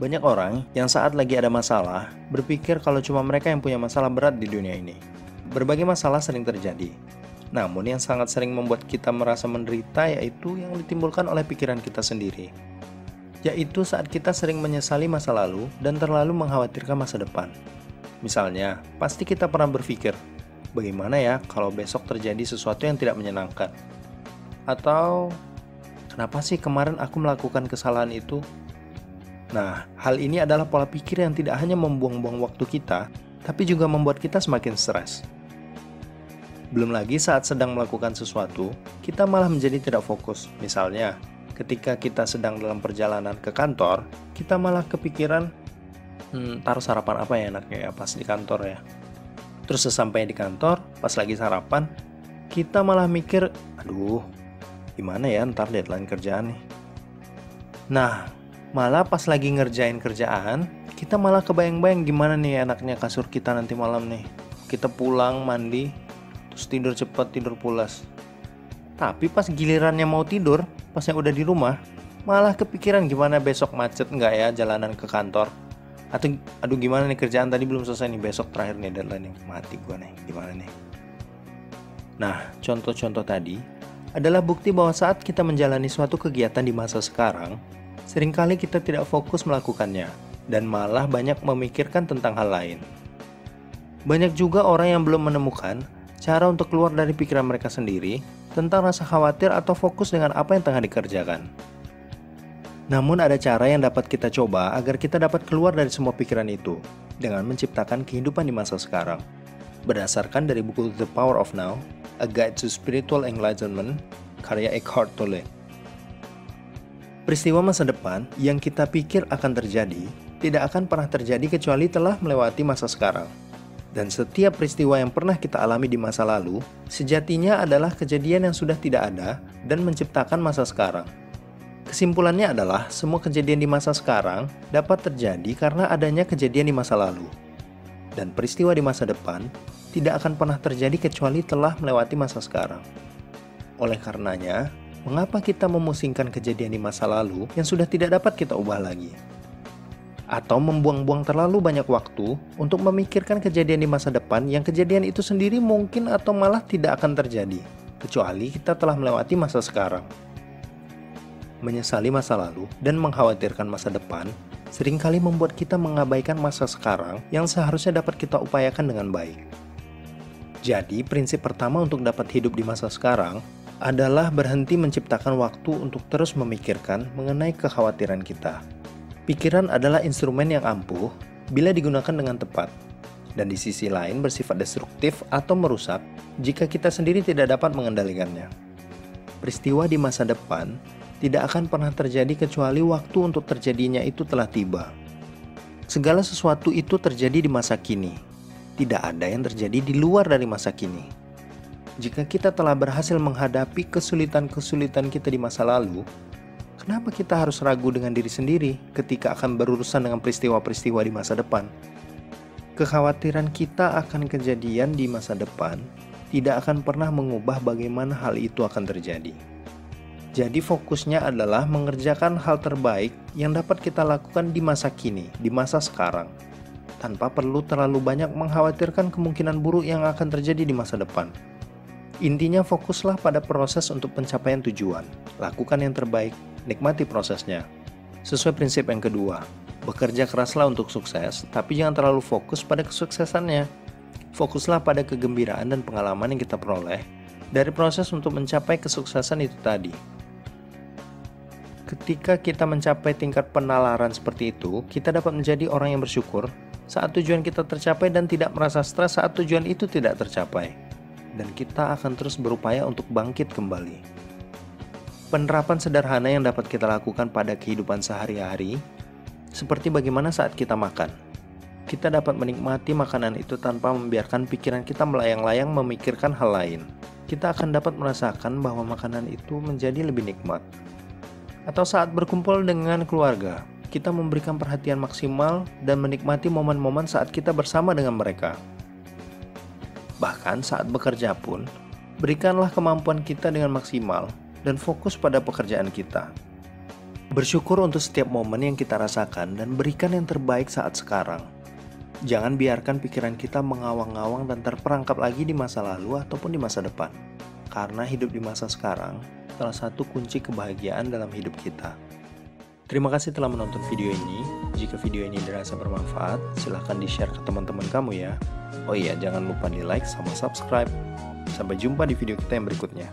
Banyak orang yang saat lagi ada masalah berpikir kalau cuma mereka yang punya masalah berat di dunia ini. Berbagai masalah sering terjadi. Namun yang sangat sering membuat kita merasa menderita yaitu yang ditimbulkan oleh pikiran kita sendiri. Yaitu saat kita sering menyesali masa lalu dan terlalu mengkhawatirkan masa depan. Misalnya, pasti kita pernah berpikir, bagaimana ya kalau besok terjadi sesuatu yang tidak menyenangkan? Atau, kenapa sih kemarin aku melakukan kesalahan itu? Nah, hal ini adalah pola pikir yang tidak hanya membuang-buang waktu kita, tapi juga membuat kita semakin stres. Belum lagi saat sedang melakukan sesuatu, kita malah menjadi tidak fokus. Misalnya, ketika kita sedang dalam perjalanan ke kantor, kita malah kepikiran, hmm, taruh sarapan apa ya enaknya ya pas di kantor ya. Terus sesampainya di kantor, pas lagi sarapan, kita malah mikir, aduh, gimana ya ntar deadline kerjaan nih. Nah, Malah pas lagi ngerjain kerjaan, kita malah kebayang-bayang gimana nih enaknya kasur kita nanti malam nih. Kita pulang, mandi, terus tidur cepat, tidur pulas. Tapi pas gilirannya mau tidur, pas yang udah di rumah, malah kepikiran gimana besok macet nggak ya jalanan ke kantor. Atau aduh gimana nih kerjaan tadi belum selesai nih besok terakhir nih deadline nih mati gua nih gimana nih. Nah contoh-contoh tadi adalah bukti bahwa saat kita menjalani suatu kegiatan di masa sekarang, Seringkali kita tidak fokus melakukannya dan malah banyak memikirkan tentang hal lain. Banyak juga orang yang belum menemukan cara untuk keluar dari pikiran mereka sendiri tentang rasa khawatir atau fokus dengan apa yang tengah dikerjakan. Namun ada cara yang dapat kita coba agar kita dapat keluar dari semua pikiran itu dengan menciptakan kehidupan di masa sekarang. Berdasarkan dari buku The Power of Now, A Guide to Spiritual Enlightenment, karya Eckhart Tolle. Peristiwa masa depan yang kita pikir akan terjadi tidak akan pernah terjadi kecuali telah melewati masa sekarang. Dan setiap peristiwa yang pernah kita alami di masa lalu, sejatinya adalah kejadian yang sudah tidak ada dan menciptakan masa sekarang. Kesimpulannya adalah semua kejadian di masa sekarang dapat terjadi karena adanya kejadian di masa lalu. Dan peristiwa di masa depan tidak akan pernah terjadi kecuali telah melewati masa sekarang. Oleh karenanya, mengapa kita memusingkan kejadian di masa lalu yang sudah tidak dapat kita ubah lagi? Atau membuang-buang terlalu banyak waktu untuk memikirkan kejadian di masa depan yang kejadian itu sendiri mungkin atau malah tidak akan terjadi, kecuali kita telah melewati masa sekarang. Menyesali masa lalu dan mengkhawatirkan masa depan sering kali membuat kita mengabaikan masa sekarang yang seharusnya dapat kita upayakan dengan baik. Jadi, prinsip pertama untuk dapat hidup di masa sekarang adalah berhenti menciptakan waktu untuk terus memikirkan mengenai kekhawatiran kita. Pikiran adalah instrumen yang ampuh bila digunakan dengan tepat, dan di sisi lain bersifat destruktif atau merusak jika kita sendiri tidak dapat mengendalikannya. Peristiwa di masa depan tidak akan pernah terjadi kecuali waktu untuk terjadinya itu telah tiba. Segala sesuatu itu terjadi di masa kini. Tidak ada yang terjadi di luar dari masa kini jika kita telah berhasil menghadapi kesulitan-kesulitan kita di masa lalu, kenapa kita harus ragu dengan diri sendiri ketika akan berurusan dengan peristiwa-peristiwa di masa depan? Kekhawatiran kita akan kejadian di masa depan tidak akan pernah mengubah bagaimana hal itu akan terjadi. Jadi fokusnya adalah mengerjakan hal terbaik yang dapat kita lakukan di masa kini, di masa sekarang, tanpa perlu terlalu banyak mengkhawatirkan kemungkinan buruk yang akan terjadi di masa depan. Intinya fokuslah pada proses untuk pencapaian tujuan. Lakukan yang terbaik, nikmati prosesnya. Sesuai prinsip yang kedua, bekerja keraslah untuk sukses, tapi jangan terlalu fokus pada kesuksesannya. Fokuslah pada kegembiraan dan pengalaman yang kita peroleh dari proses untuk mencapai kesuksesan itu tadi. Ketika kita mencapai tingkat penalaran seperti itu, kita dapat menjadi orang yang bersyukur saat tujuan kita tercapai dan tidak merasa stres saat tujuan itu tidak tercapai dan kita akan terus berupaya untuk bangkit kembali. Penerapan sederhana yang dapat kita lakukan pada kehidupan sehari-hari, seperti bagaimana saat kita makan. Kita dapat menikmati makanan itu tanpa membiarkan pikiran kita melayang-layang memikirkan hal lain. Kita akan dapat merasakan bahwa makanan itu menjadi lebih nikmat. Atau saat berkumpul dengan keluarga, kita memberikan perhatian maksimal dan menikmati momen-momen saat kita bersama dengan mereka. Bahkan saat bekerja pun, berikanlah kemampuan kita dengan maksimal dan fokus pada pekerjaan kita. Bersyukur untuk setiap momen yang kita rasakan dan berikan yang terbaik saat sekarang. Jangan biarkan pikiran kita mengawang-awang dan terperangkap lagi di masa lalu ataupun di masa depan. Karena hidup di masa sekarang salah satu kunci kebahagiaan dalam hidup kita. Terima kasih telah menonton video ini. Jika video ini dirasa bermanfaat, silahkan di-share ke teman-teman kamu ya. Oh iya, jangan lupa di like sama subscribe. Sampai jumpa di video kita yang berikutnya.